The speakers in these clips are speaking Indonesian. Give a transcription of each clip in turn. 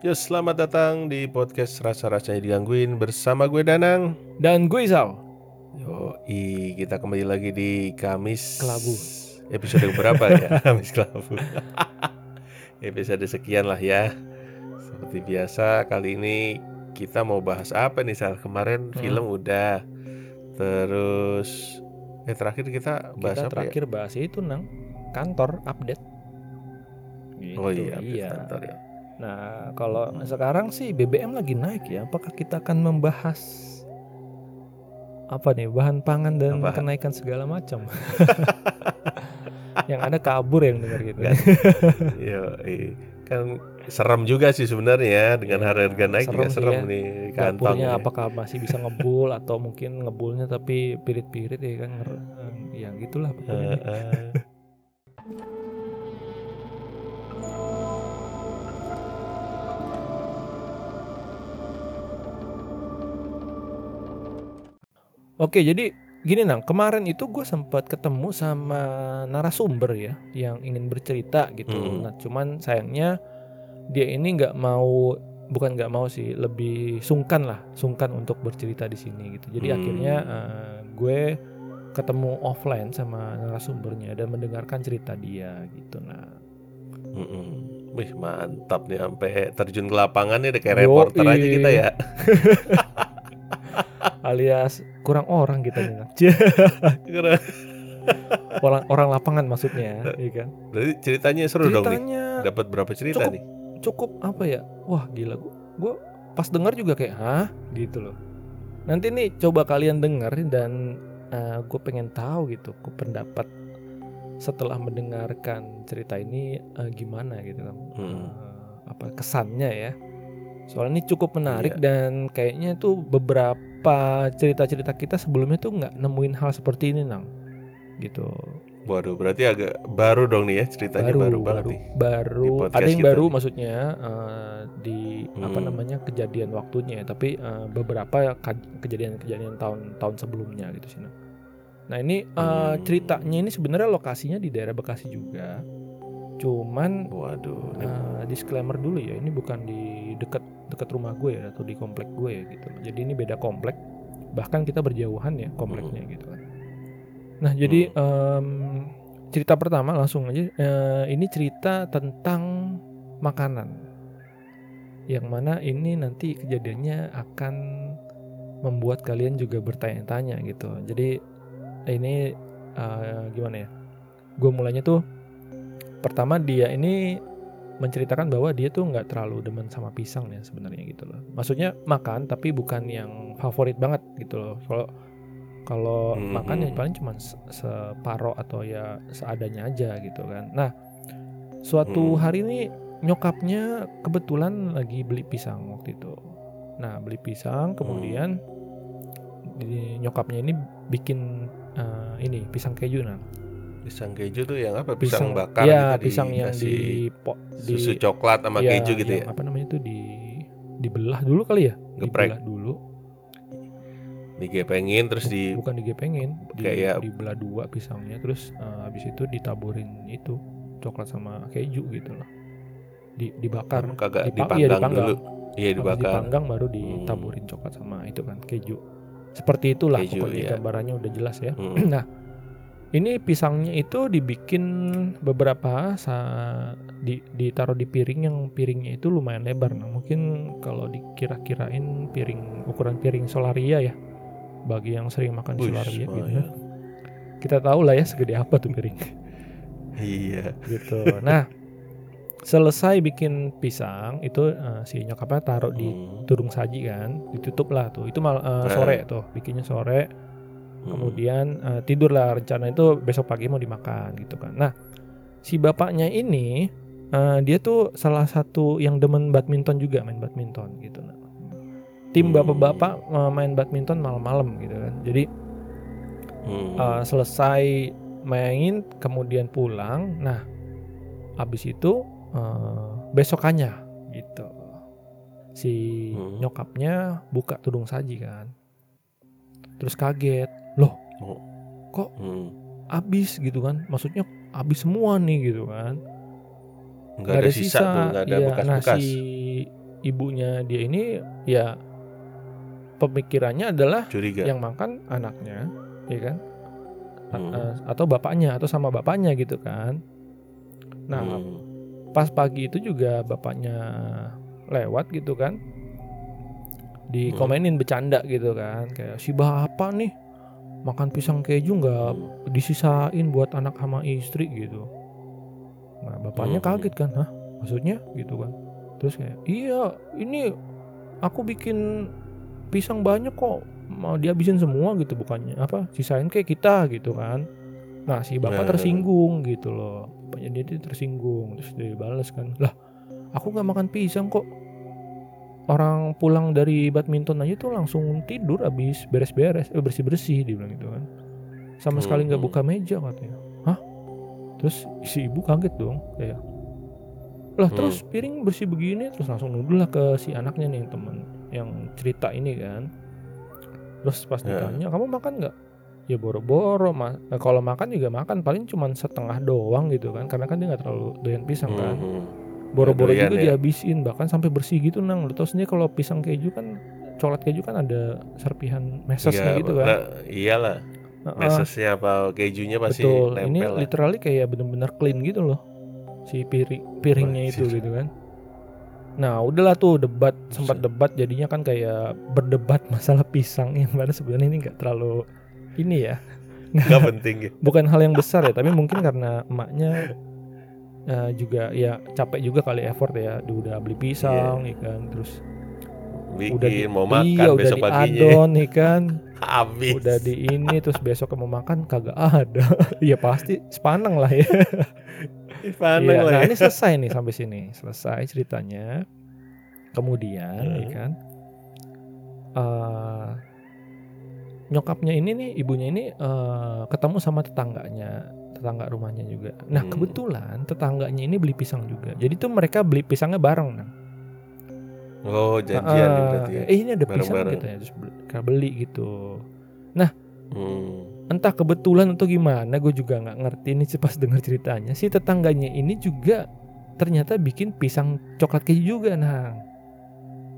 Ya, selamat datang di podcast Rasa-Rasanya Digangguin bersama gue Danang. Dan gue Isau. Yo, kita kembali lagi di Kamis Kelabu. Episode berapa ya? Kamis Kelabu. Episode sekian lah ya. Seperti biasa kali ini kita mau bahas apa nih Sal? Kemarin Hmm. film udah. Terus eh terakhir kita bahas Kita apa terakhir bahas itu nang kantor update. ya? Oh Gitu, iya, update iya. kantor ya. Nah kalau sekarang sih BBM lagi naik ya. Apakah kita akan membahas apa nih bahan pangan dan Apa? kenaikan segala macam? yang ada kabur yang dengar gitu. Nggak. Yo, kan serem juga sih sebenarnya dengan Iya, harga naik juga serem sih serem ya. nih kantong. Dapurnya ya. apakah masih bisa ngebul atau mungkin ngebulnya tapi pirit-pirit ya kan? Ya gitulah pokoknya. Oke, jadi gini nang, kemarin itu gue sempat ketemu sama narasumber ya, yang ingin bercerita gitu. Hmm. Nah, cuman sayangnya dia ini nggak mau, bukan nggak mau sih, lebih sungkan lah, sungkan untuk bercerita di sini gitu. Jadi Hmm. akhirnya eh, gue ketemu offline sama narasumbernya dan mendengarkan cerita dia gitu. Nah, Mm-mm. Wih mantap nih sampai terjun ke lapangan nih udah kayak reporter aja kita ya. alias kurang orang kita nih. Nang. Keren. orang orang lapangan maksudnya, iya kan? Berarti ceritanya seru dong nih. Ceritanya Dapat berapa cerita Cukup. nih? cukup apa ya wah gila gua gua pas dengar juga kayak hah gitu loh nanti nih coba kalian dengar dan gue pengen tahu gitu ku pendapat setelah mendengarkan cerita ini eh, gimana gitu kan Hmm. Eh, apa kesannya ya soalnya ini cukup menarik Iya. dan kayaknya tuh beberapa cerita-cerita kita sebelumnya tuh nggak nemuin hal seperti ini nang gitu Waduh berarti agak baru dong nih ya ceritanya baru, banget baru, nih. baru ada yang baru nih. maksudnya eh, di apa Hmm. namanya kejadian waktunya ya, tapi eh, beberapa kejadian-kejadian tahun-tahun sebelumnya gitu sih. Nah, Nah, ini eh, Hmm. ceritanya ini sebenarnya lokasinya di daerah Bekasi juga. Cuman Waduh. eh, disclaimer dulu ya, ini bukan di dekat dekat rumah gue ya atau di komplek gue ya gitu. Jadi ini beda komplek. Bahkan kita berjauhan ya kompleknya gitu kan. Nah, jadi em, cerita pertama langsung aja eh, ini cerita tentang makanan. Yang mana ini nanti kejadiannya akan membuat kalian juga bertanya-tanya gitu. Jadi ini eh, gimana ya? Gue mulainya tuh pertama dia ini menceritakan bahwa dia tuh nggak terlalu demen sama pisang ya sebenarnya gitu loh. Maksudnya makan tapi bukan yang favorit banget gitu loh. Kalau kalau Hmm, makan ya hmm. paling cuma se- separoh atau ya seadanya aja gitu kan. Nah, suatu Hmm. hari ini nyokapnya kebetulan lagi beli pisang waktu itu. Nah, beli pisang kemudian di- nyokapnya ini bikin eh, ini pisang keju nah. Pisang keju tuh yang apa? Pisang, bakar ya gitu, pisang yang di po, di susu coklat sama ya, keju gitu ya. apa namanya itu di dibelah dulu kali ya Geprek. dibelah dulu Digepengin terus di bukan digepengin di, Kayak- dibelah dua pisangnya terus eh, habis itu ditaburin itu coklat sama keju gitu loh di dibakar kagak Dipa- dipanggang, iya, dipanggang. dulu. Iya Habis dibakar. dipanggang baru Hmm. ditaburin coklat sama itu kan keju seperti itulah Keju, pokoknya iya. gambarannya udah jelas ya Hmm. nah ini pisangnya itu dibikin beberapa sa- di ditaruh di piring yang piringnya itu lumayan lebar nah mungkin kalau dikira-kirain piring ukuran piring solaria ya bagi yang sering makan di Wih, solaria gitu lumayan. kita tahu lah ya segede apa tuh piring Iya. gitu nah selesai bikin pisang itu eh, si nyokapnya taruh di Hmm. turung saji kan ditutup lah tuh itu mal Nah. sore tuh bikinnya sore. Kemudian eh, tidur lah rencana itu besok pagi mau dimakan gitu kan. Nah si bapaknya ini eh, dia tuh salah satu yang demen badminton juga main badminton gitu. Nah tim Hmm. bapak-bapak eh, main badminton malam-malam gitu kan. Jadi Hmm. eh, selesai main kemudian pulang nah habis itu eh, besokannya gitu. Si Hmm. nyokapnya buka tudung saji kan. Terus kaget loh Oh. kok Hmm. habis gitu kan maksudnya habis semua nih gitu kan Nggak ada sisa, tuh, nggak ada Iya, bekas-bekas. nah si ibunya dia ini ya pemikirannya adalah Curiga. yang makan anaknya, ya kan? A- Hmm. eh, atau bapaknya atau sama bapaknya gitu kan. Nah, Hmm. pas pagi itu juga bapaknya lewat gitu kan. Dikomenin bercanda gitu kan, kayak si bapak nih makan pisang keju nggak disisain buat anak sama istri gitu. Nah, bapaknya Hmm. kaget kan, hah? Maksudnya gitu kan. Terus kayak, "Iya, ini aku bikin pisang banyak kok. Mau dihabisin semua gitu bukannya apa? Sisain kayak kita gitu kan." Nah, si bapak Nah. tersinggung gitu loh. Bapaknya dia tuh tersinggung, terus dia balas kan, "Lah, aku nggak makan pisang kok. Orang pulang dari badminton aja tuh langsung tidur abis beres-beres, eh, bersih-bersih dia bilang gitu kan. Sama sekali nggak Hmm. buka meja katanya. Hah? Terus si ibu kaget dong kayak lah Hmm. terus piring bersih begini terus langsung nuduh lah ke si anaknya nih temen yang cerita ini kan. Terus pas ditanya kamu makan nggak? Ya boro-boro mas. Nah, kalau makan juga makan paling cuman setengah doang gitu kan karena kan dia nggak terlalu doyan pisang kan. Hmm. Boro-boro juga ya. dihabisin bahkan sampai bersih gitu nang. Lu tau sendiri kalau pisang keju kan coklat keju kan ada serpihan mesesnya Iya, gitu kan. nah, iyalah. Mesesnya apa kejunya pasti Betul. Ini nempel lah. literally kayak bener-bener clean gitu loh. Si piring piringnya itu gitu kan. Nah, udahlah tuh debat sempat debat jadinya kan kayak berdebat masalah pisang yang mana sebenarnya ini nggak terlalu ini ya. Nggak penting ya. Bukan hal yang besar ya, tapi mungkin karena emaknya eh, juga ya capek juga kali effort ya, udah beli pisang ya kan, terus Bikin udah di, mau makan iya, udah besok paginya diadon nih kan. habis. udah di ini terus besok mau makan kagak ada ya pasti sepaneng lah ya Panen Iya, lah nah ya. ini selesai nih sampai sini selesai ceritanya kemudian Hmm. ya kan eh, nyokapnya ini nih ibunya ini eh, ketemu sama tetangganya tetangga rumahnya juga nah Hmm. kebetulan tetangganya ini beli pisang juga jadi tuh mereka beli pisangnya bareng nah Oh, janjian Ah, berarti ya. eh ini ada pisang Bareng-bareng. gitu ya terus beli, mereka beli gitu Hmm. entah kebetulan atau gimana gue juga nggak ngerti ini pas dengar ceritanya si tetangganya ini juga ternyata bikin pisang coklat keju juga nah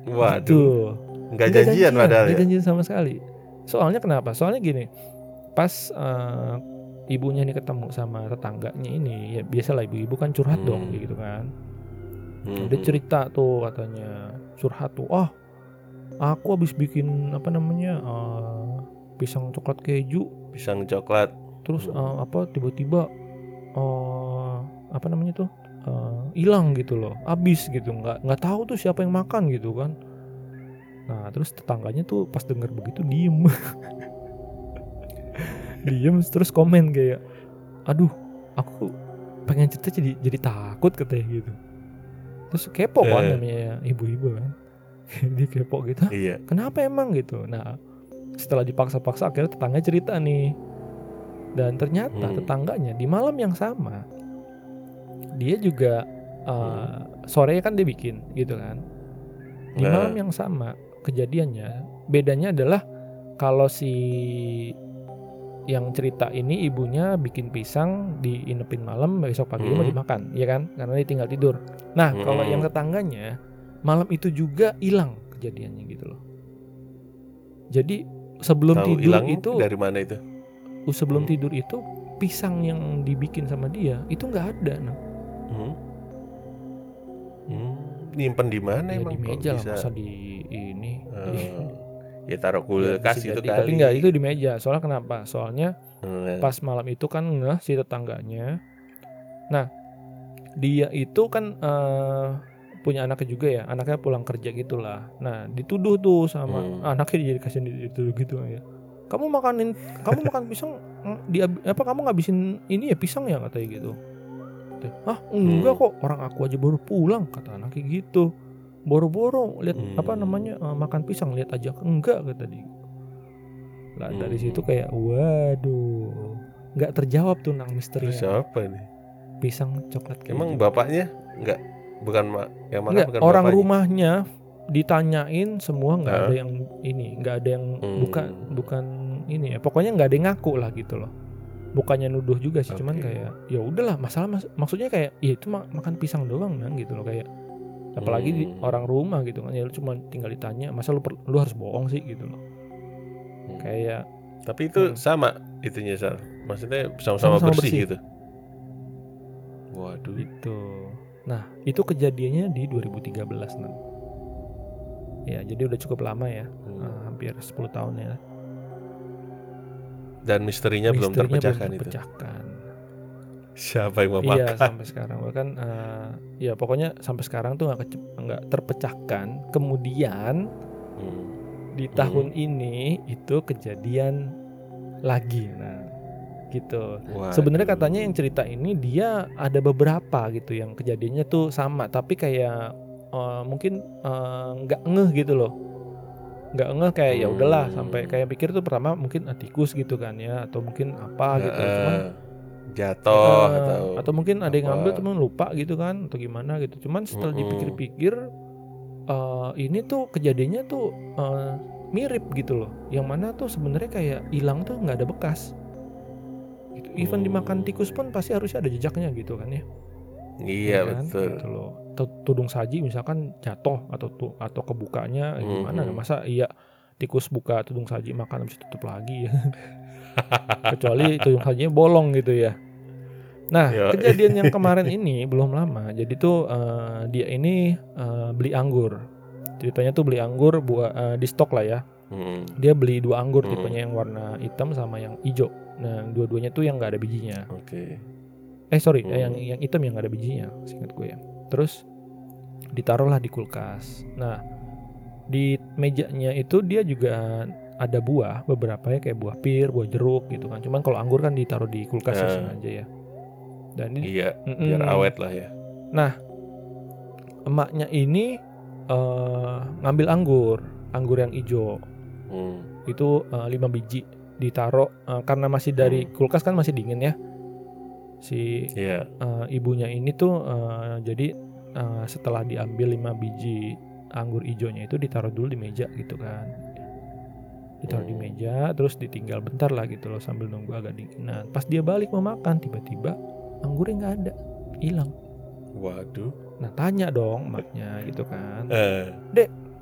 Waduh, Gitu. nggak janjian padahal nggak ya. janjian sama sekali soalnya kenapa soalnya gini pas eh, ibunya ini ketemu sama tetangganya ini ya biasalah ibu-ibu kan curhat Hmm. dong gitu kan Hmm. dia cerita tuh katanya curhat tuh ah aku habis bikin apa namanya eh, pisang coklat keju pisang coklat. terus eh, apa tiba-tiba eh apa namanya tuh hilang gitu loh habis gitu nggak nggak tahu tuh siapa yang makan gitu kan nah terus tetangganya tuh pas dengar begitu diem diem terus komen kayak aduh aku pengen cerita jadi jadi takut katanya gitu terus kepo kan Eh. namanya ibu-ibu kan dia kepo gitu "Hah, Iya. kenapa emang gitu nah setelah dipaksa-paksa akhirnya tetangga cerita nih dan ternyata Hmm. tetangganya di malam yang sama dia juga uh, sore kan dia bikin gitu kan di Nah. malam yang sama kejadiannya bedanya adalah kalau si yang cerita ini ibunya bikin pisang diinepin malam besok pagi mau Hmm. dimakan ya kan karena dia tinggal tidur nah kalau Hmm. yang tetangganya malam itu juga hilang kejadiannya gitu loh jadi sebelum Tahu tidur itu dari mana itu? sebelum Hmm. tidur itu pisang yang dibikin sama dia itu nggak ada nah Hmm. Hmm. Nyimpen di mana ya emang di meja lah masa di ini Eh, ya taruh Ya, kulkas bisa gitu jadi. kali. tapi nggak itu di meja soalnya kenapa soalnya Hmm. pas malam itu kan ngeh si tetangganya nah dia itu kan eh, punya anaknya juga ya anaknya pulang kerja gitulah nah dituduh tuh sama Hmm. anaknya jadi kasih dituduh gitu ya kamu makanin kamu makan pisang mm, di apa kamu ngabisin ini ya pisang ya katanya gitu ah enggak Hmm. kok orang aku aja baru pulang kata anaknya gitu boro-boro lihat Hmm. apa namanya eh, makan pisang lihat aja enggak kata dia lah dari Hmm. situ kayak waduh nggak terjawab tuh nang Terus misterinya siapa nih? pisang coklat keju. Emang bapaknya nggak bukan ma yang mana Enggak, bukan orang bapaknya? rumahnya ditanyain semua nggak ada yang ini nggak ada yang Hmm. bukan bukan ini ya pokoknya nggak ada yang ngaku lah gitu loh bukannya nuduh juga sih cuman Oke. kayak ya udahlah masalah mas- maksudnya kayak ya itu ma- makan pisang doang nang gitu loh kayak apalagi di Hmm. orang rumah gitu kan ya lu cuma tinggal ditanya masa lu per- lu harus bohong sih gitu loh Hmm. kayak Tapi itu Hmm. sama itunya Sal. Maksudnya sama-sama Sama-sama bersih, bersih. gitu. Waduh. Gitu. Nah, itu kejadiannya di 2013, Nan. Ya, jadi udah cukup lama ya, Hmm. eh, hampir 10 tahun ya. Dan misterinya, belum Misterinya terpecahkan itu. terpecahkan. Siapa yang mau Iya, makan? sampai sekarang bahkan eh, ya pokoknya sampai sekarang tuh nggak nggak terpecahkan. Kemudian Hmm. di tahun ini itu kejadian lagi. Nah, gitu. Sebenarnya katanya yang cerita ini dia ada beberapa gitu yang kejadiannya tuh sama, tapi kayak eh, mungkin eh, nggak ngeh gitu loh, nggak ngeh kayak ya udahlah Hmm. sampai kayak pikir tuh pertama mungkin tikus gitu kan ya, atau mungkin apa gitu. Heeh. Cuman jatuh eh, atau atau mungkin ada yang ngambil temen lupa gitu kan, atau gimana gitu. Cuman setelah Mm-mm. dipikir-pikir eh, ini tuh kejadiannya tuh eh, mirip gitu loh, yang mana tuh sebenarnya kayak hilang tuh nggak ada bekas gitu. Even dimakan Hmm. tikus pun pasti harusnya ada jejaknya gitu kan ya. iya ya kan? betul. Gitu loh. Atau tudung saji misalkan jatuh atau tu- atau kebukanya gimana? Masa iya tikus buka tudung saji makan habis tutup lagi ya. Kecuali tudung sajinya bolong gitu ya. Nah, Ya. kejadian yang kemarin ini belum lama. Jadi tuh eh, dia ini eh, beli anggur. Ceritanya tuh beli anggur buat eh, di stok lah ya Hmm. dia beli dua anggur Hmm. tipenya yang warna hitam sama yang hijau. Nah, dua-duanya tuh yang nggak ada bijinya. Oke. Eh sorry, Hmm. yang yang hitam yang nggak ada bijinya, singkat gue ya. Terus ditaruhlah di kulkas. Nah, di mejanya itu dia juga ada buah beberapa ya kayak buah pir, buah jeruk gitu kan. Cuman kalau anggur kan ditaruh di kulkas ya Eh. sengaja ya. Dan ini Iya, Mm-mm. biar awet lah ya. emaknya ini eh, ngambil anggur, anggur yang hijau. Hmm. itu eh, lima biji ditaruh eh, karena masih dari kulkas kan masih dingin ya si Iya. eh, ibunya ini tuh eh, jadi eh, setelah diambil lima biji anggur hijaunya itu ditaruh dulu di meja gitu kan ditaruh di meja terus ditinggal bentar lah gitu loh sambil nunggu agak dingin. Nah pas dia balik mau makan tiba-tiba anggurnya nggak ada hilang. Waduh. nah tanya dong emaknya gitu kan. Eh.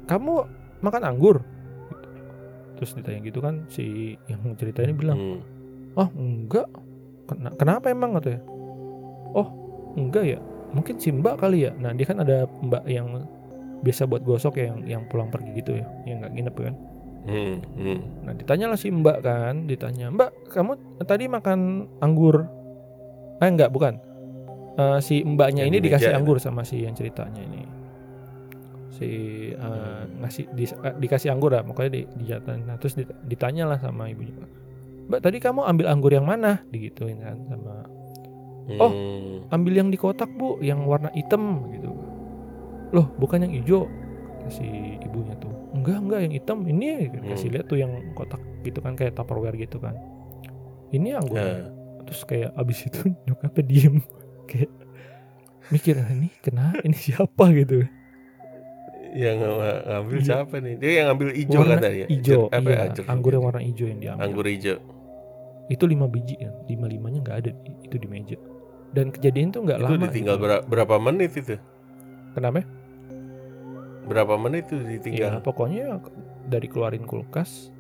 kamu makan anggur? Gitu. terus ditanya gitu kan si yang cerita ini bilang Hmm. oh enggak. Kena- kenapa emang? katanya. Oh enggak ya. Mungkin si mbak kali ya. Nah dia kan ada mbak yang biasa buat gosok ya, yang yang pulang pergi gitu ya yang nggak nginep kan Hmm. Hmm. nah ditanyalah si mbak kan ditanya mbak kamu tadi makan anggur eh enggak bukan Eh, si mbaknya Yang ini di dikasih anggur sama si yang ceritanya ini si eh, Hmm. ngasih di- eh, dikasih anggur lah pokoknya di, dijatuhin. nah terus dit- ditanya lah sama ibunya mbak tadi kamu ambil anggur yang mana digituin kan sama Oh. Hmm. ambil yang di kotak bu yang warna hitam gitu loh bukan yang hijau si ibunya tuh enggak enggak yang hitam ini kasih Hmm. lihat tuh yang kotak gitu kan kayak tupperware gitu kan ini anggur Eh. terus kayak abis itu nyokapnya diem kayak mikir "Ah, ini kenapa ini siapa gitu Yang ng- ngambil Iya. siapa nih? Dia yang ngambil hijau warna kan tadi ya? hijau Jer- apa iya, ya, jeruk anggur yang warna hijau yang diambil Anggur hijau. itu lima biji ya lima limanya nggak ada itu di meja dan kejadian tuh nggak Itu lama ditinggal bera- berapa menit itu? kenapa Berapa menit itu ya ditinggal? pokoknya dari keluarin kulkas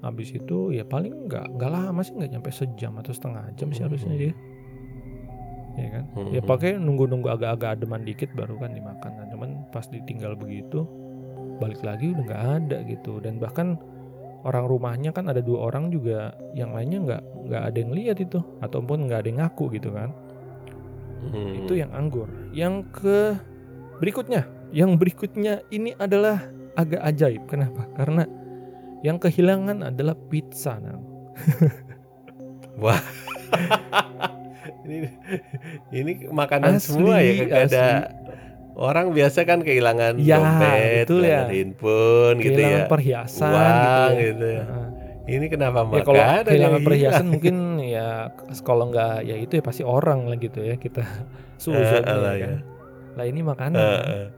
habis itu ya paling nggak nggak lama sih nggak nyampe sejam atau setengah jam sih harusnya Hmm. dia ya kan ya Mhm. pakai nunggu-nunggu agak-agak ademan dikit baru kan dimakan nah, cuman pas ditinggal begitu balik lagi udah nggak ada gitu dan bahkan orang rumahnya kan ada dua orang juga yang lainnya nggak nggak ada yang lihat itu ataupun nggak ada yang ngaku gitu kan Hmm. itu yang anggur yang ke berikutnya yang berikutnya ini adalah agak ajaib kenapa karena yang kehilangan adalah pizza Nang. ini ini makanan Asli, semua ya kagak ada orang biasa kan kehilangan Ya, dompet, betul ya. kehilangan handphone gitu kehilangan ya. perhiasan Uang gitu ya. gitu ya. Heeh. Ini kenapa ya kalau yang kehilangan perhiasan hilang? mungkin ya kalau nggak ya itu ya pasti orang lah gitu ya kita Eh, lah ya kan. ya. Lah ini makanan eh.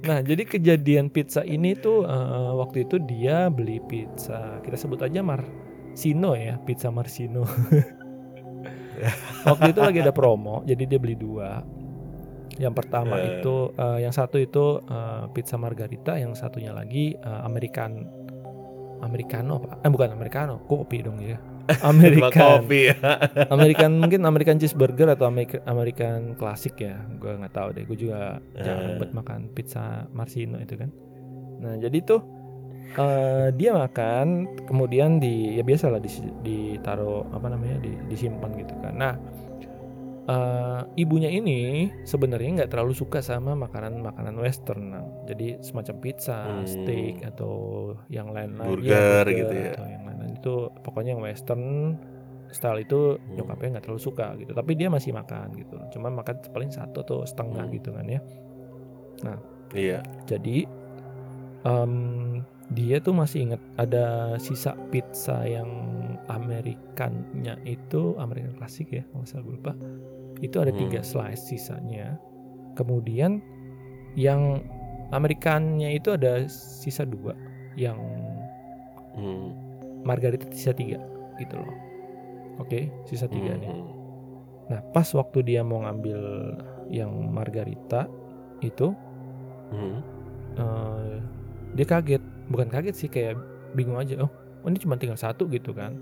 nah jadi kejadian pizza ini tuh eh, waktu itu dia beli pizza kita sebut aja Marsino ya pizza Marsino waktu itu lagi ada promo jadi dia beli dua Yang pertama Eh. itu eh, yang satu itu eh, pizza margarita, yang satunya lagi eh, American Americano? Eh bukan Americano, kopi dong ya. American kopi ya. American mungkin American cheeseburger atau American, American klasik ya. Gue nggak tahu deh. Gue juga jarang Eh. buat makan pizza Marsino itu kan. Nah jadi tuh eh, dia makan, kemudian di ya biasa lah di, ditaruh apa namanya di, disimpan gitu kan. Nah eh, ibunya ini sebenarnya nggak terlalu suka sama makanan-makanan Western. Nah, jadi semacam pizza, Hmm. steak atau yang lain-lain. Burger Iya, gitu ya. Atau yang lain-lain itu pokoknya yang Western style itu Hmm. nyokapnya nggak terlalu suka gitu. Tapi dia masih makan gitu. Cuma makan paling satu atau setengah Hmm. gitu kan ya. Iya. Jadi em, dia tuh masih inget ada sisa pizza yang Amerikannya itu American klasik ya, kalau nggak salah gue lupa. Itu ada Hmm. tiga slice sisanya. Kemudian yang Amerikannya itu ada sisa dua, yang Hmm. margarita sisa tiga gitu loh. Oke, sisa tiga nih. Hmm. Nah pas waktu dia mau ngambil yang margarita itu Hmm. eh, dia kaget bukan kaget sih kayak bingung aja oh oh, ini cuma tinggal satu gitu kan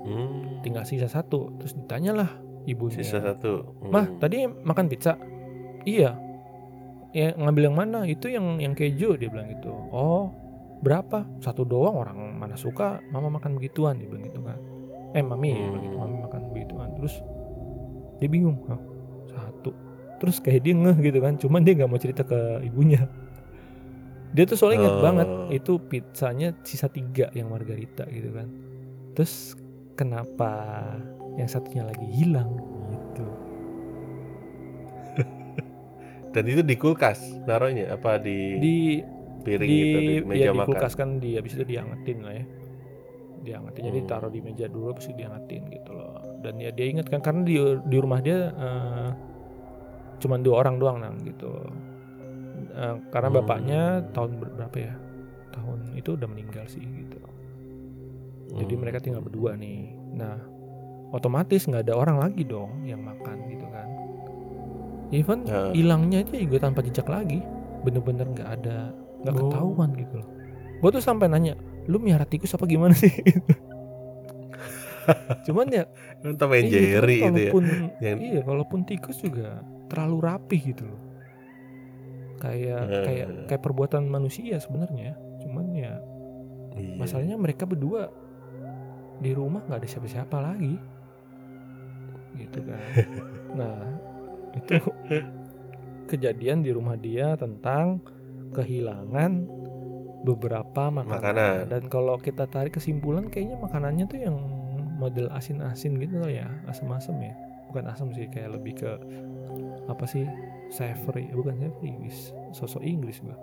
Hmm. tinggal sisa satu terus ditanyalah ibunya. Sisa satu. Hmm. mah tadi makan pizza? Iya. Ya ngambil yang mana? Itu yang yang keju dia bilang gitu. Oh berapa? Satu doang orang mana suka? Mama makan begituan dia bilang gitu kan. Eh mami Hmm. mami makan begituan. Terus dia bingung. Hah, satu. Terus kayak dia ngeh gitu kan cuman dia nggak mau cerita ke ibunya. Dia tuh soalnya inget Oh. banget itu pizzanya sisa tiga yang margarita gitu kan. Terus kenapa yang satunya lagi hilang gitu Dan itu di kulkas naruhnya apa di, di piring di, gitu di meja ya, di makan. kulkas kan di habis itu diangetin lah ya diangetin jadi Hmm. taruh di meja dulu habis itu diangetin gitu loh dan ya dia ingat kan karena di di rumah dia eh, cuman dua orang doang nang gitu Eh, karena Hmm. bapaknya tahun ber- berapa ya tahun itu udah meninggal sih gitu jadi Hmm. mereka tinggal berdua nih nah otomatis nggak ada orang lagi dong yang makan gitu kan even Nah. hilangnya aja juga tanpa jejak lagi bener-bener nggak ada nggak Oh. ketahuan gitu loh gue tuh sampai nanya lu miara tikus apa gimana sih cuman ya Tom and iya, Jerry itu ya. kalaupun Yang- iya kalaupun tikus juga terlalu rapih gitu loh kayak Eh. kayak kayak perbuatan manusia sebenarnya cuman ya Iya. masalahnya mereka berdua di rumah nggak ada siapa-siapa lagi gitu kan. Nah itu kejadian di rumah dia tentang kehilangan beberapa makanan, Makanan. dan kalau kita tarik kesimpulan kayaknya makanannya tuh yang model asin-asin gitu loh ya asam-asam ya. Bukan asam sih kayak lebih ke apa sih savory bukan savory wis sosok Inggris gua.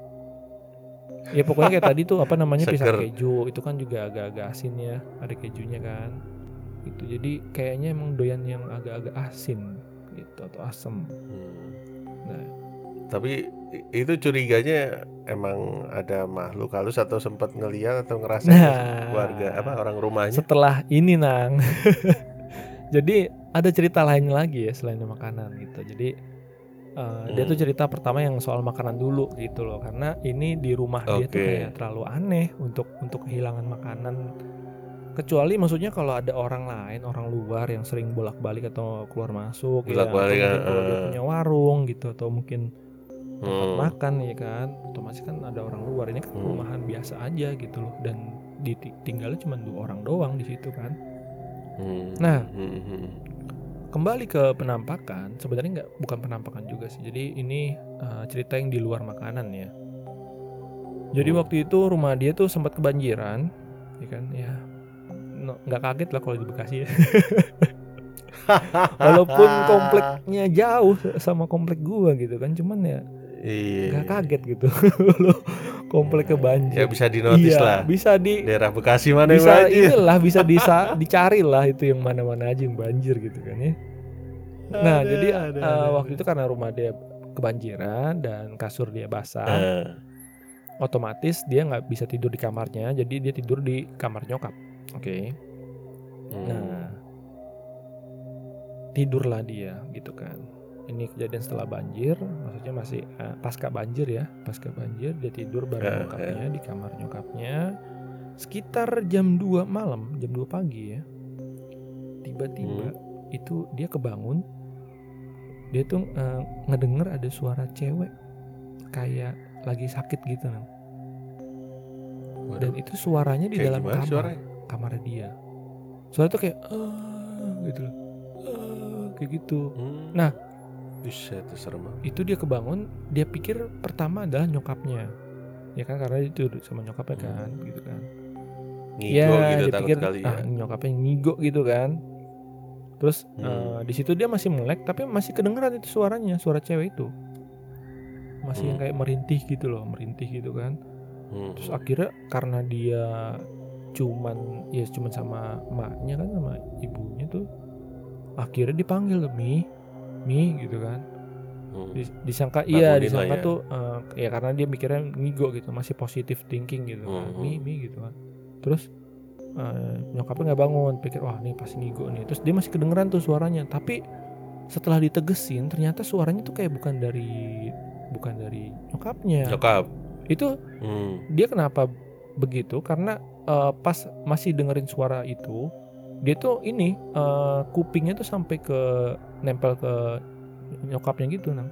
Ya pokoknya kayak tadi tuh apa namanya pisang Seger. keju itu kan juga agak-agak asin ya ada kejunya kan itu jadi kayaknya emang doyan yang agak-agak asin gitu atau asam Hmm. nah Tapi itu curiganya emang ada makhluk halus atau sempat ngeliat atau ngerasain Nah. keluarga apa orang rumahnya? setelah ini nang jadi ada cerita lain lagi ya selain makanan gitu jadi uh, dia Hmm. tuh cerita pertama yang soal makanan dulu gitu loh karena ini di rumah dia tuh kayak terlalu aneh untuk untuk kehilangan makanan kecuali maksudnya kalau ada orang lain orang luar yang sering bolak-balik atau keluar masuk ya atau Bolak-balik, mungkin kalau dia eh. punya warung gitu atau mungkin tempat Hmm. makan ya kan otomatis kan ada orang luar ini kan Hmm. rumahan biasa aja gitu loh dan ditinggalnya cuma dua orang doang di situ kan Hmm. Nah. Hmm, hmm. kembali ke penampakan sebenarnya nggak bukan penampakan juga sih jadi ini uh, cerita yang di luar makanan ya jadi Hmm. waktu itu rumah dia tuh sempat kebanjiran ya kan ya nggak kaget lah kalau di Bekasi ya walaupun kompleknya jauh sama komplek gua gitu kan cuman ya Iya. nggak kaget gitu Loh, komplek kebanjir Ya bisa dinotis iya, lah. bisa di Daerah Bekasi mana yang bisa banjir? inilah bisa disa, dicari lah itu yang mana-mana aja yang banjir gitu kan ya. Nah Ada, jadi ada, ada. waktu itu karena rumah dia kebanjiran dan kasur dia basah, Eh, otomatis dia nggak bisa tidur di kamarnya, jadi dia tidur di kamar nyokap. Oke. hmm. Nah tidurlah dia gitu kan. ini kejadian setelah banjir maksudnya masih eh, pasca banjir ya pasca banjir dia tidur bareng Eh, nyokapnya di kamar nyokapnya sekitar jam 2 malam jam 2 pagi ya tiba-tiba itu dia kebangun dia tuh eh, ngedenger ada suara cewek kayak lagi sakit gitu Nang. dan itu suaranya di kayak dalam kamar suaranya? Kamar dia suara tuh kayak "Ah," gitu loh "Ah," kayak gitu Hmm. Nah. Buset, itu serem banget. itu dia kebangun dia pikir pertama adalah nyokapnya ya kan karena tidur sama nyokapnya kan gitu kan Ngigo ya gitu dia pikir kali ya. ah nyokapnya ngigo gitu kan terus Hmm. eh, di situ dia masih melek tapi masih kedengeran itu suaranya suara cewek itu masih yang Hmm. kayak merintih gitu loh merintih gitu kan Hmm. terus akhirnya karena dia cuman ya cuman sama emaknya kan sama ibunya tuh akhirnya dipanggil mi mi gitu kan Hmm. Dis- disangka iya Bangunin lah disangka ya. tuh eh, ya karena dia mikirnya ngigo gitu masih positif thinking gitu kan Mhm. mi mi gitu kan terus eh, nyokapnya nggak bangun pikir wah nih pasti ngigo nih terus dia masih kedengeran tuh suaranya tapi setelah ditegesin ternyata suaranya tuh kayak bukan dari bukan dari nyokapnya Nyokap. itu Hmm. dia kenapa begitu karena eh, pas masih dengerin suara itu dia tuh ini eh, kupingnya tuh sampai ke nempel ke nyokapnya gitu nang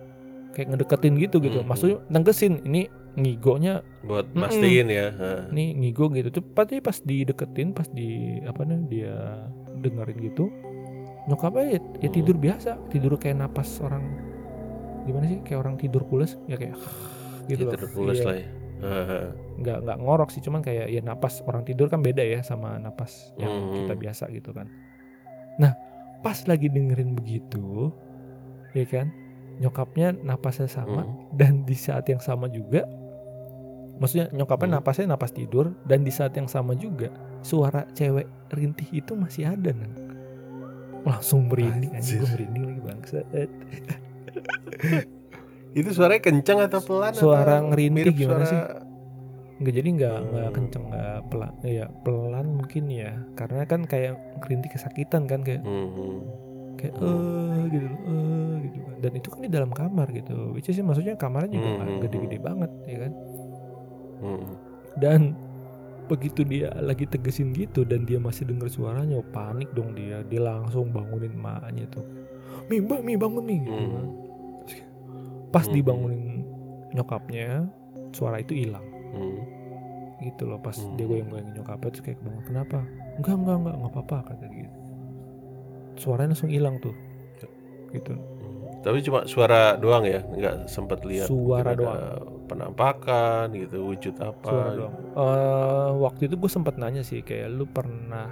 kayak ngedeketin gitu gitu Mhm. maksudnya nenggesin ini ngigonya Buat Mm-mm. mastiin ya. Nih ngigo gitu tuh tapi pas dideketin pas di apa nih dia dengerin gitu nyokapnya ya, ya Hmm. tidur biasa tidur kayak napas orang gimana sih kayak orang tidur pules ya kayak gitu Tidur pules Iya lah ya. Nggak nggak ngorok sih cuman kayak ya napas orang tidur kan beda ya sama napas yang Hmm. kita biasa gitu kan nah pas lagi dengerin begitu ya kan nyokapnya napasnya sama Hmm. dan di saat yang sama juga maksudnya nyokapnya Hmm. napasnya napas tidur dan di saat yang sama juga suara cewek rintih itu masih ada nang langsung merinding anjing gue Anjir. merinding lagi bangsa Itu suaranya kencang atau pelan? Suara atau ngerintih gimana suara- sih? Nggak jadi nggak nggak Hmm. kenceng nggak pelan ya pelan mungkin ya karena kan kayak ngerintih kesakitan kan kayak Hmm. kayak Hmm. eh gitu eh gitu kan dan itu kan di dalam kamar gitu which is maksudnya kamarnya juga nggak Hmm. gede-gede banget ya kan Hmm. dan begitu dia lagi tegesin gitu dan dia masih dengar suaranya oh, panik dong dia dia langsung bangunin emaknya tuh mi mbak mi bangun mi gitu kan. Hmm. pas Hmm. dibangunin nyokapnya suara itu hilang Hmm. gitu loh pas Hmm. dia goyang-goyangin nyokapnya terus kayak bangun kenapa enggak enggak enggak enggak apa-apa kata dia gitu suaranya langsung hilang tuh gitu Hmm. Tapi cuma suara doang ya, nggak sempat lihat Suara ada penampakan gitu, wujud apa? suara gitu. doang Eh, waktu itu gue sempet nanya sih kayak lu pernah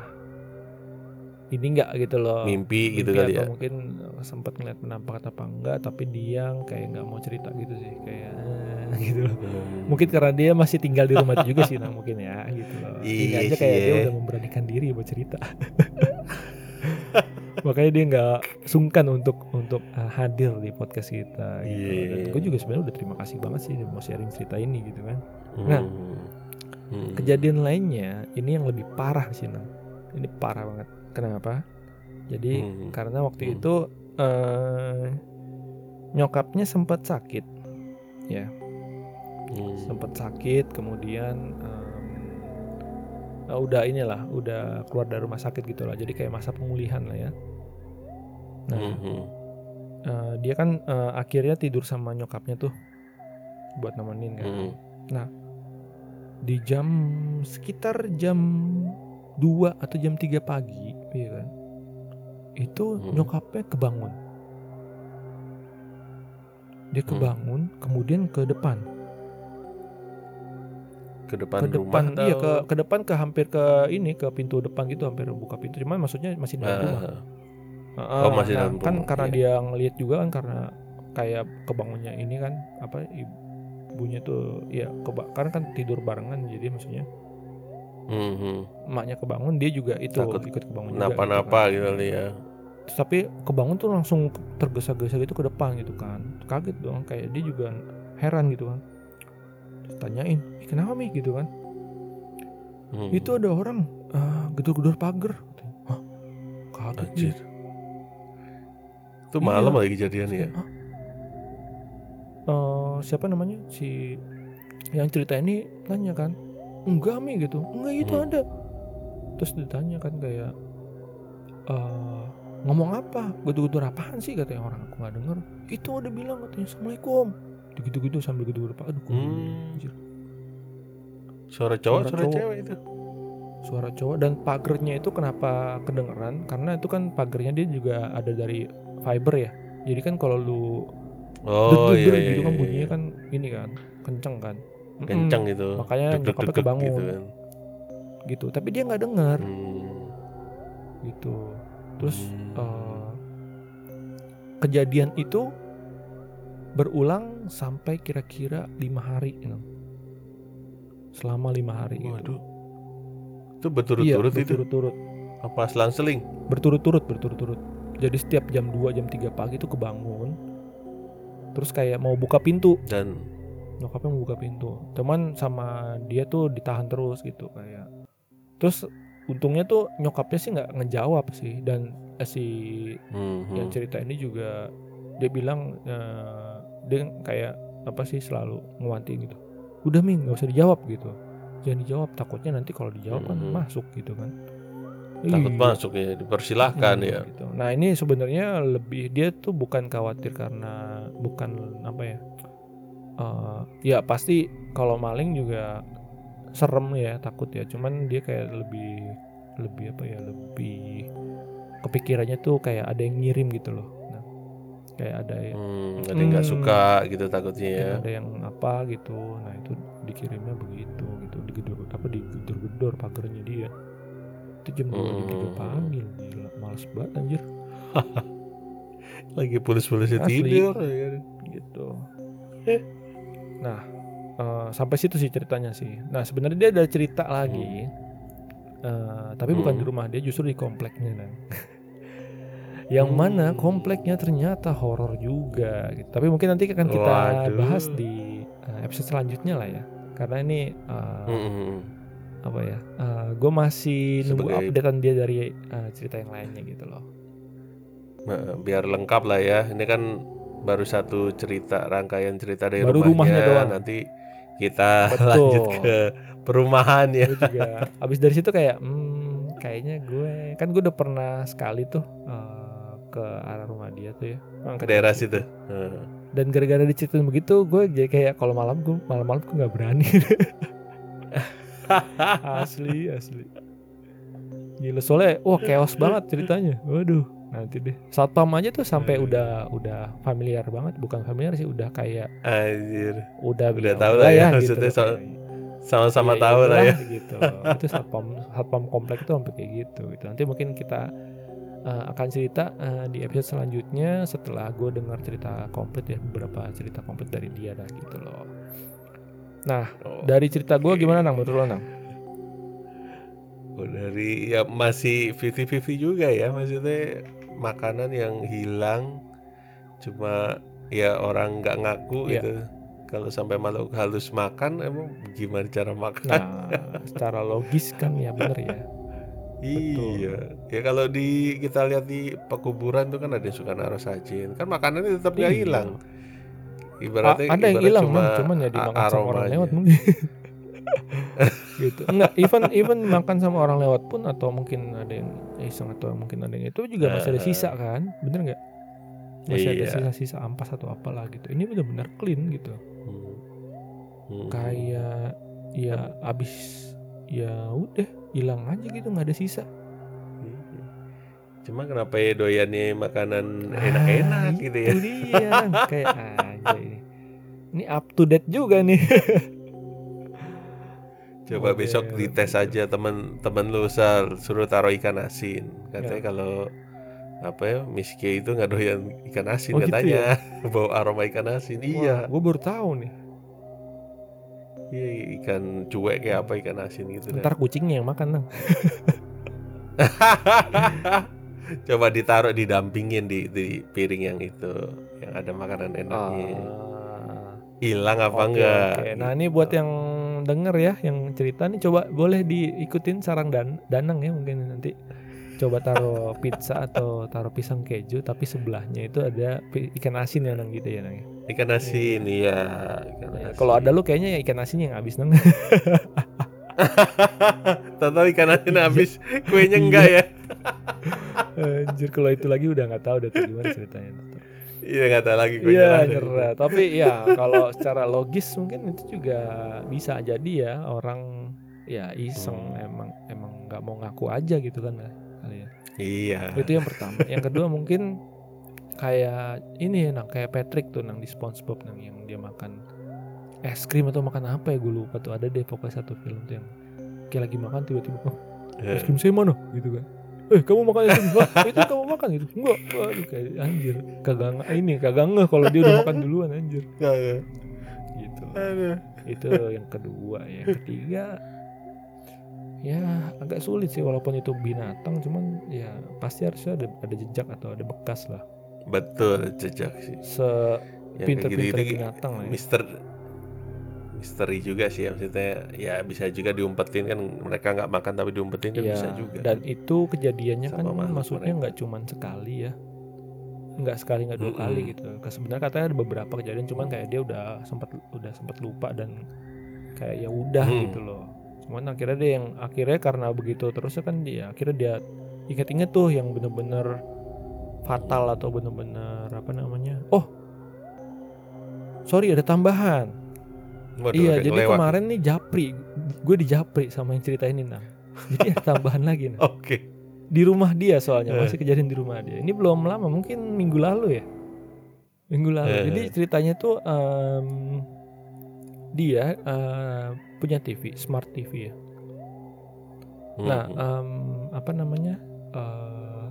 ini enggak gitu loh Mimpi gitu mimpi kali atau ya. mungkin sempat ngeliat penampakan apa enggak tapi dia kayak nggak mau cerita gitu sih kayak eh, gitu loh Hmm. mungkin karena dia masih tinggal di rumah itu juga sih nah mungkin ya gitu loh ini Iya aja sih kayak dia ya. udah memberanikan diri buat cerita makanya dia nggak sungkan untuk untuk uh, hadir di podcast kita gitu Iya. dan gue juga sebenarnya udah terima kasih banget sih mau sharing cerita ini gitu kan Nah, Hmm. Hmm. kejadian lainnya ini yang lebih parah sih Nang. ini parah banget kenapa jadi Hmm. karena waktu Hmm. itu eh, nyokapnya sempat sakit ya Hmm. sempat sakit kemudian em, eh, udah inilah udah keluar dari rumah sakit gitu lah jadi kayak masa pemulihan lah ya nah Hmm. Eh, dia kan eh, akhirnya tidur sama nyokapnya tuh buat nemenin kan Hmm. di jam sekitar jam 2 atau jam 3 pagi iya kan itu Hmm. nyokapnya kebangun dia Hmm. kebangun kemudian ke depan Ke depan ke rumah depan iya ke atau- ke depan ke hampir ke ini ke pintu depan gitu hampir buka pintu cuman maksudnya masih di dalam rumah Ah. Heeh, Oh, masih nah, dalam kan rumah, karena iya. dia ngelihat juga kan karena kayak kebangunnya ini kan apa ibunya tuh ya keba karena kan tidur barengan jadi maksudnya Hmm. Emaknya kebangun dia juga itu Takut ikut kebangun juga gitu Napa-napa kan. gitu ya. Terus tapi kebangun tuh langsung tergesa-gesa gitu ke depan gitu kan kaget dong kayak dia juga heran gitu kan Terus tanyain "Ih, kenapa mi gitu kan Hmm. itu ada orang ah, gedor-gedor pagar Hah? kaget dia Anjir. Itu Iya. malam lagi kejadian ya. Hah? Eh, siapa namanya si yang cerita ini tanya kan enggak mi gitu enggak itu Hmm. ada terus ditanya kan kayak eh ngomong apa gedur-gedur apaan sih katanya orang aku nggak denger itu ada bilang katanya assalamualaikum gitu-gitu sambil gedur-gedur pak aduh Hmm. anjir. Suara cowok, Suara suara cowok. cewek itu. suara cowok dan pagernya itu kenapa kedengeran karena itu kan pagernya dia juga ada dari fiber ya jadi kan kalau lu Oh deg-deg iya, iya, gitu kan iya, bunyinya iya. kan ini kan kenceng kan Mm-mm. kenceng gitu. makanya Deg, kebangun. gitu kan. gitu tapi dia nggak dengar Hmm. gitu terus Hmm. eh, kejadian itu berulang sampai kira-kira lima hari you know. selama lima hari gitu Waduh. Itu iya berturut-turut itu. berturut-turut Apa selang-seling? berturut-turut berturut-turut jadi setiap jam 2 jam 3 pagi itu kebangun terus kayak mau buka pintu Dan nyokapnya mau buka pintu cuman sama dia tuh ditahan terus gitu kayak terus untungnya tuh nyokapnya sih nggak ngejawab sih dan eh, si hmm, yang cerita ini juga dia bilang eh, dia kayak apa sih selalu ngewanti gitu udah Ming nggak usah dijawab gitu jangan dijawab takutnya nanti kalau dijawab kan Mhm. masuk gitu kan takut Iya. masuk ya, dipersilahkan Hmm, ya. gitu. Nah ini sebenarnya lebih dia tuh bukan khawatir karena bukan apa ya? Eh, ya pasti kalau maling juga serem ya takut ya. Cuman dia kayak lebih lebih apa ya? Lebih kepikirannya tuh kayak ada yang ngirim gitu loh. Nah, kayak ada yang Hmm, ada yang nggak Hmm. suka gitu takutnya ya. ada yang apa gitu. Nah itu dikirimnya begitu gitu. Digedor apa digedor-gedor pagernya dia. Itu jam 2 jam 3 Hmm. pagi loh. Gila, males banget anjir. Lagi pulus-pulusnya tidur. ya. gitu. Nah, eh, sampai situ sih ceritanya sih. Nah, sebenarnya dia ada cerita lagi, Eh, tapi bukan Hmm. di rumah dia, justru di kompleknya. Yang mana Hmm. kompleknya ternyata horor juga. Gitu. Tapi mungkin nanti akan kita Waduh. bahas di eh, episode selanjutnya lah ya. Karena ini eh, Hmm, apa ya? gue masih nunggu Sebagai- updatean dia dari eh, cerita yang lainnya gitu loh. Biar lengkap lah ya. Ini kan baru satu cerita rangkaian cerita dari Baru rumahnya. rumahnya doang. Nanti kita Betul. lanjut ke perumahan ya. gue juga abis dari situ kayak hmm, kayaknya gue kan gue udah pernah sekali tuh eh, ke arah rumah dia tuh ya ke Daerah situ. Heeh. dan gara-gara diceritain begitu gue jadi kayak kalau malam gue malam-malam gue nggak berani asli asli gila soalnya wah chaos banget ceritanya waduh nanti deh. Satpam aja tuh sampai Aduh. udah udah familiar banget. Bukan familiar sih udah kayak Anjir. udah Udah tahu "Udah lah ya, gitu maksudnya kayak- Sama-sama Iya, tahu lah ya. gitu. Itu satpam satpam komplek itu sampai kayak gitu gitu. Nanti mungkin kita uh, akan cerita uh, di episode selanjutnya setelah gue dengar cerita komplit ya beberapa cerita komplit dari dia dah gitu loh. Oh. dari cerita gue gimana nang? Menurut lo nang? Oh, dari ya masih 50-50 juga ya maksudnya makanan yang hilang cuma ya orang nggak ngaku Iya. gitu. Kalau sampai makhluk halus makan emang gimana cara makan? Nah secara logis kan ya bener ya. Iya. Ya kalau di kita lihat di pekuburan tuh kan ada yang suka naruh sajin. Kan makanannya tetap nggak Iya. hilang. A- ibaratnya ada yang hilang cuma cuman ya dimakan sama orang lewat mungkin gitu enggak even even makan sama orang lewat pun atau mungkin ada yang iseng atau mungkin ada yang itu juga masih ada Eh. sisa kan bener nggak masih ada Iya. sisa-sisa ampas atau apalah gitu ini benar-benar clean gitu Hmm. Hmm. kayak ya abis ya udah hilang aja gitu nggak ada sisa Iya. Cuma kenapa ya doyannya makanan enak-enak Ah, gitu ya? dia kayak aja ini ini up to date juga nih Coba Model besok dites gitu. aja temen-temen lu Sal, suruh taruh ikan asin. Katanya Ya. kalau apa ya Miski itu nggak doyan ikan asin Oh, gitu katanya bau aroma ikan asin iya gue baru tahu nih iya ikan cuek kayak apa ikan asin gitu dah. ntar kucingnya yang makan nang coba ditaruh didampingin di, di piring yang itu yang ada makanan enaknya Ah. hilang apa Oke, enggak oke. Nah ini buat yang denger ya, yang cerita nih coba boleh diikutin sarang dan Danang ya mungkin nanti. coba taruh pizza atau taruh pisang keju tapi sebelahnya itu ada ikan asin ya nang gitu ya nang. Ikan asin iya. Ya, asin. kalau ada lu kayaknya ya ikan asinnya yang habis nang. Tahu ikan asin habis, kuenya enggak ya? Anjir kalau itu lagi udah nggak tahu udah tuh gimana ceritanya. Iya nggak tahu lagi. Iya lagi. nyerah. Tapi ya kalau secara logis mungkin itu juga bisa jadi ya orang ya iseng Hmm. emang emang nggak mau ngaku aja gitu kan ya, kali ya. Iya. Itu yang pertama. yang kedua mungkin kayak ini ya nang kayak Patrick tuh nang di SpongeBob nang yang dia makan es krim atau makan apa ya gue lupa tuh ada deh pokoknya satu film tuh yang kayak lagi makan tiba-tiba oh, Eh, es krim saya mana gitu kan eh kamu makan krim Wah, itu kamu makan gitu enggak waduh kayak anjir kagak ini kagak ngeh kalau dia udah makan duluan anjir Kagak. gitu Aduh. itu yang kedua yang ketiga ya agak sulit sih walaupun itu binatang cuman ya pasti harusnya ada ada jejak atau ada bekas lah Betul jejak sih. se Yang pinter-pinter binatang lah ya. Mister misteri juga sih ya. Maksudnya ya bisa juga diumpetin kan mereka nggak makan tapi diumpetin kan Iya, bisa juga. dan itu kejadiannya kan Sama makhluk maksudnya nggak cuman sekali ya. Nggak sekali nggak dua Mm-mm. kali gitu. Sebenarnya katanya ada beberapa kejadian cuman kayak dia udah sempat udah sempat lupa dan kayak ya udah Hmm. gitu loh. Cuman akhirnya dia yang akhirnya karena begitu terusnya kan dia akhirnya dia inget-inget tuh yang bener-bener fatal atau bener-bener apa namanya? Oh! Sorry ada tambahan Waduh, iya jadi kelewat. kemarin nih japri gue di japri sama yang cerita ini nah jadi tambahan lagi nah oke di rumah dia soalnya Eh. masih kejadian di rumah dia ini belum lama mungkin minggu lalu ya minggu lalu Eh. jadi ceritanya tuh em, dia eh, punya TV smart TV ya nah Hmm. em, apa namanya eh,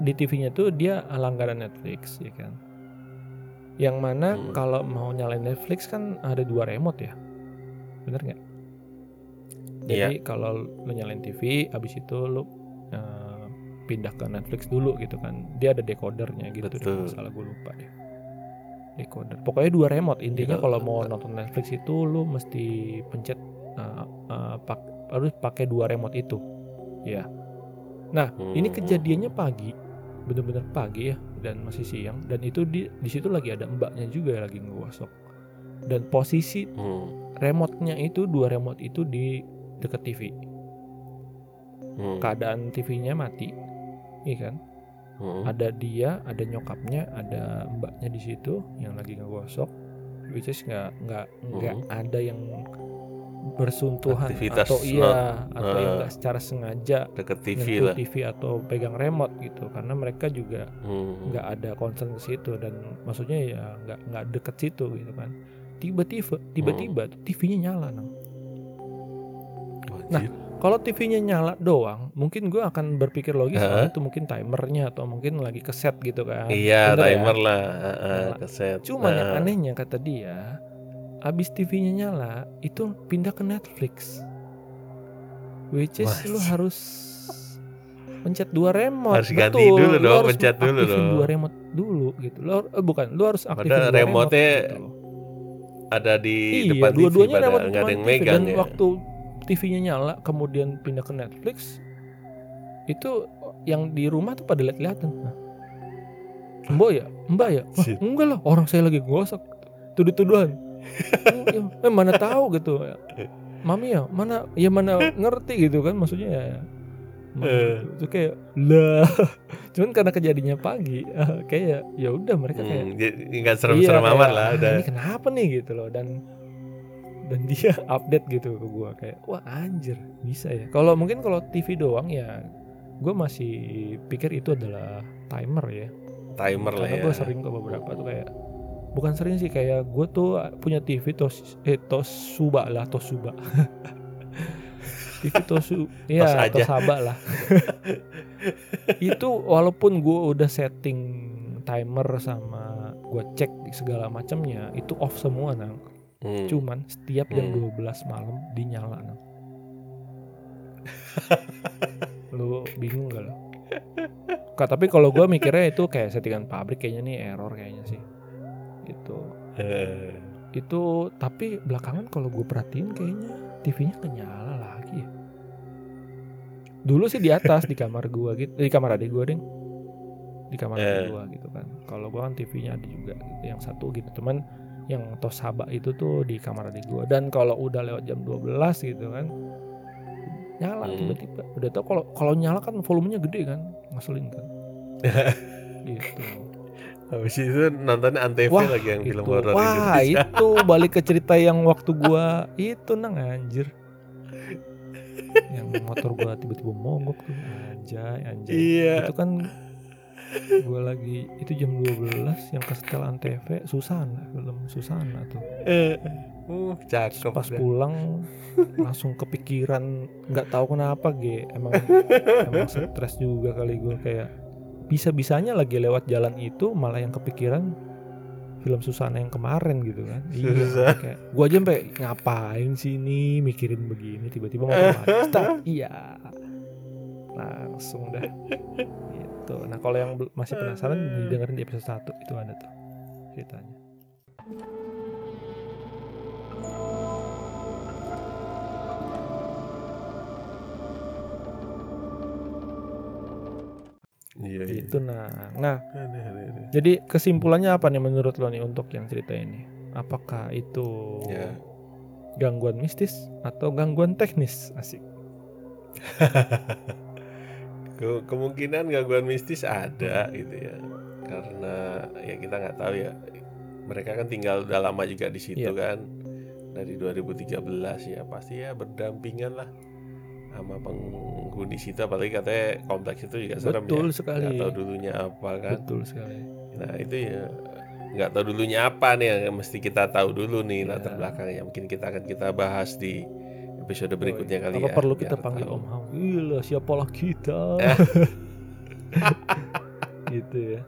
di TV-nya tuh dia langganan Netflix ya kan yang mana Hmm. kalau mau nyalain Netflix kan ada dua remote ya? Bener nggak? Jadi kalau lu nyalain TV abis itu lu eh, pindah ke Netflix dulu gitu kan. Dia ada decodernya gitu Betul. salah gue lupa deh. Decoder. Pokoknya dua remote. Intinya Iya. kalau mau nonton Netflix itu lu mesti pencet eh, eh, pak- harus pakai dua remote itu. Ya nah ini Hmm. kejadiannya pagi bener-bener pagi ya dan masih siang dan itu di di situ lagi ada mbaknya juga yang lagi ngegosok dan posisi Hmm. remote-nya itu dua remote itu di deket TV Hmm. keadaan TV-nya mati iya kan Hmm. ada dia ada nyokapnya ada mbaknya di situ yang lagi ngegosok which is nggak nggak nggak ada yang bersuntuhan Hmm. Aktivitas, atau iya atau yang eh, nggak secara sengaja deket TV lah TV atau pegang remote gitu karena mereka juga Hmm. nggak ada concern ke situ dan maksudnya ya nggak nggak deket situ gitu kan tiba-tiba tiba-tiba Hmm. TV-nya nyala Nang. Anjir. kalau TV-nya nyala doang mungkin gue akan berpikir logis Hah? oh, itu mungkin timernya atau mungkin lagi keset gitu kan iya Bener ya? timer lah Heeh, Nyala. keset Cuma yang Nah, anehnya kata dia, abis TV-nya nyala, itu pindah ke Netflix. Which is lu harus pencet dua remote. Harus ganti dulu lu dong, harus pencet dulu dong. dua remote dulu gitu. Lu, har- eh, bukan, lu harus aktifin Padahal dua remote-nya remote gitu. ada di Iya, depan TV dua-duanya pada remote ada yang TV. megang Dan ya waktu TV-nya nyala, kemudian pindah ke Netflix, itu yang di rumah tuh pada lihat-lihatan. Nah, Mbak ya, Mbak ya, Wah, enggak lah, orang saya lagi gosok, tuduh-tuduhan. Ya, eh, mana tahu gitu, Mami ya, mana ya mana ngerti gitu kan, maksudnya ya. Mana Eh. gitu. Itu kayak lah, cuman karena kejadiannya pagi, eh, kayak ya udah mereka kayak Hmm, nggak serem-serem Iya, amat lah "Ah, udah Ini kenapa nih gitu loh dan dan dia update gitu ke gua kayak wah anjir bisa ya. Kalau mungkin kalau TV doang ya gue masih pikir itu adalah timer ya. timer lah Karena ya gue sering ke beberapa tuh kayak bukan sering sih kayak gue tuh punya TV tos eh Toshiba lah Toshiba. TV Tosu ya Tos. Tosaba lah. itu walaupun gue udah setting timer sama gue cek segala macamnya itu off semua nang. Hmm. Cuman setiap jam Hmm. 12 malam dinyala nang. lu bingung gak lo? Kak, tapi kalau gue mikirnya itu kayak settingan pabrik kayaknya nih error kayaknya sih. Gitu. Eh, Itu tapi belakangan kalau gue perhatiin kayaknya TV-nya kenyala lagi. ya. dulu sih di atas di kamar gua gitu di kamar adik gua ding di kamar Eh. adik gua gitu kan kalau gua kan TV-nya ada juga gitu yang satu gitu cuman yang tos sabak itu tuh di kamar adik gua dan kalau udah lewat jam 12 gitu kan nyala Hmm. tiba-tiba udah tau kalau kalau nyala kan volumenya gede kan ngeselin kan gitu Habis itu nonton Antv Wah, lagi yang film itu horor wah Indonesia. itu balik ke cerita yang waktu gua itu nang anjir yang motor gua tiba-tiba mogok tuh anjay anjay Iya. itu kan gua lagi itu jam 12 yang kesetel antv Susana film Susana tuh Eh, uh, cakep. pas dah. pulang langsung kepikiran nggak tahu kenapa ge emang emang stres juga kali gua kayak bisa bisanya lagi lewat jalan itu malah yang kepikiran film Susana yang kemarin gitu kan. Iya kayak gua aja sampai ngapain sih ini mikirin begini? Tiba-tiba Start. iya. Langsung dah. Gitu. Nah kalau yang masih penasaran didengerin di episode 1 itu ada tuh ceritanya Iya, iya. gitu nah nah Aneh, aneh, aneh. jadi kesimpulannya apa nih menurut lo nih untuk yang cerita ini apakah itu Ya. gangguan mistis atau gangguan teknis asik Ke- kemungkinan gangguan mistis ada gitu ya. Karena ya kita nggak tahu ya. Mereka kan tinggal udah lama juga di situ Iya. kan. Dari 2013 ya pasti ya berdampingan lah sama penghuni situ apalagi katanya kompleks itu juga serem betul ya. sekali Nggak tahu dulunya apa kan. betul sekali Nah itu ya nggak tahu dulunya apa nih yang mesti kita tahu dulu nih Ya. latar belakangnya. Mungkin kita akan kita bahas di episode berikutnya kali apa ya. perlu kita panggil tahu. Om Hao gila siapalah kita Eh. gitu ya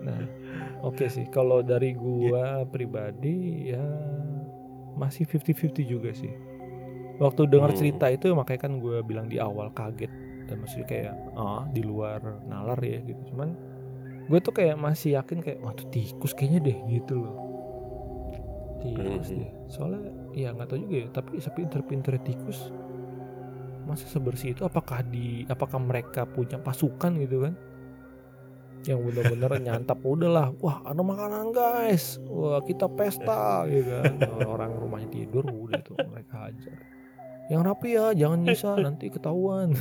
nah oke sih kalau dari gua pribadi ya masih 50-50 juga sih waktu dengar Hmm. cerita itu makanya kan gua bilang di awal kaget. Dan maksudnya kayak ah di luar nalar ya gitu. Cuman gue tuh kayak masih yakin kayak wah tuh tikus kayaknya deh gitu loh. Tikus Mhm. deh. Soalnya ya nggak tahu juga ya tapi sepinter-pinter tikus masa sebersih itu apakah di apakah mereka punya pasukan gitu kan? Yang benar-benar nyantap udahlah wah ada makanan guys. Wah kita pesta gitu kan. Orang rumahnya tidur udah tuh mereka ajar yang rapi ya jangan nyisa nanti ketahuan.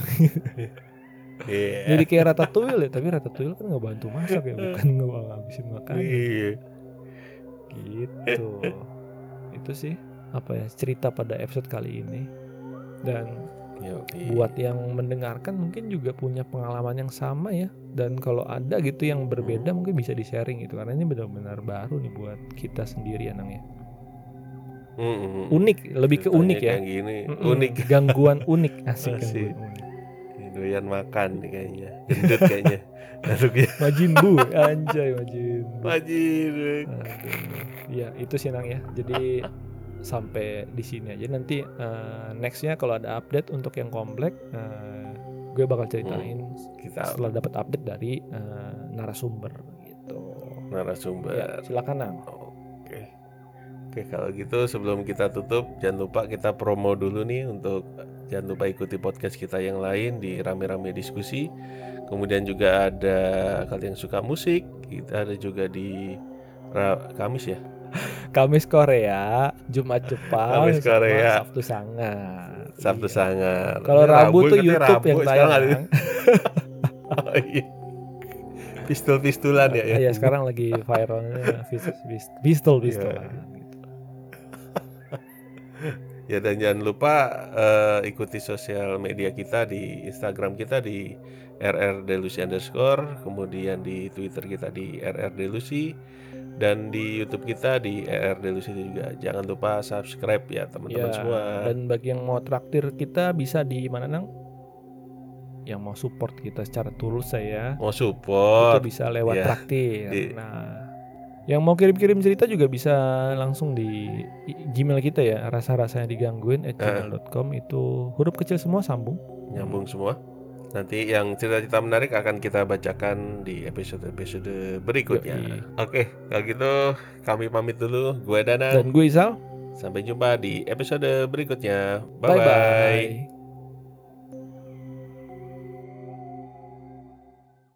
Iya. jadi kayak ratatouille ya tapi ratatouille kan nggak bantu masak ya bukan ngabisin makanan. Iya. gitu. Itu sih apa ya cerita pada episode kali ini. Dan Yoi. buat yang mendengarkan mungkin juga punya pengalaman yang sama ya. Dan kalau ada gitu yang berbeda mungkin bisa di sharing gitu karena ini benar-benar baru nih buat kita sendiri ya Nang ya Mm-mm. unik lebih ke Ceritanya unik ya gini Mm-mm, unik gangguan unik asik Asik. gangguan unik doyan makan nih kayaknya gendut kayaknya Masuknya Majin bu anjay Majin Bu. Majin Aduh. Ya itu sih Nang ya. Jadi sampai di sini aja nanti eh, nextnya kalau ada update untuk yang komplek eh, gue bakal ceritain kita setelah dapat update dari eh, narasumber gitu. narasumber Ya, silakan Nang. Oke. Kalau gitu sebelum kita tutup jangan lupa kita promo dulu nih untuk jangan lupa ikuti podcast kita yang lain di rame-rame diskusi. Kemudian juga ada kalian yang suka musik, kita ada juga di Ra- Kamis ya. Kamis Korea, Jumat Jepang, Kamis Korea. Sabtu Sangar. Sabtu Iya. sangar. Kalau Ini Rabu tuh YouTube Rabu, yang tayang. Oh iya. Pistol-pistolan ya ya. Iya sekarang lagi viralnya pistol Ya dan jangan lupa eh, ikuti sosial media kita di Instagram kita di rrdelusi underscore, kemudian di Twitter kita di rrdelusi, dan di YouTube kita di rrdelusi juga. Jangan lupa subscribe ya teman-teman Ya, semua. Dan bagi yang mau traktir kita bisa di mana nang? Yang mau support kita secara tulus saya Mau itu support, bisa lewat ya, traktir. di- Nah, yang mau kirim-kirim cerita juga bisa langsung di Gmail kita ya. Rasa-rasanya digangguin at gmail.com itu huruf kecil semua sambung. nyambung semua. Nanti yang cerita-cerita menarik akan kita bacakan di episode-episode berikutnya. Yoi. Oke, kalau gitu kami pamit dulu. Gue Dana. Dan gue Isal. Sampai jumpa di episode berikutnya. Bye Bye-bye. bye.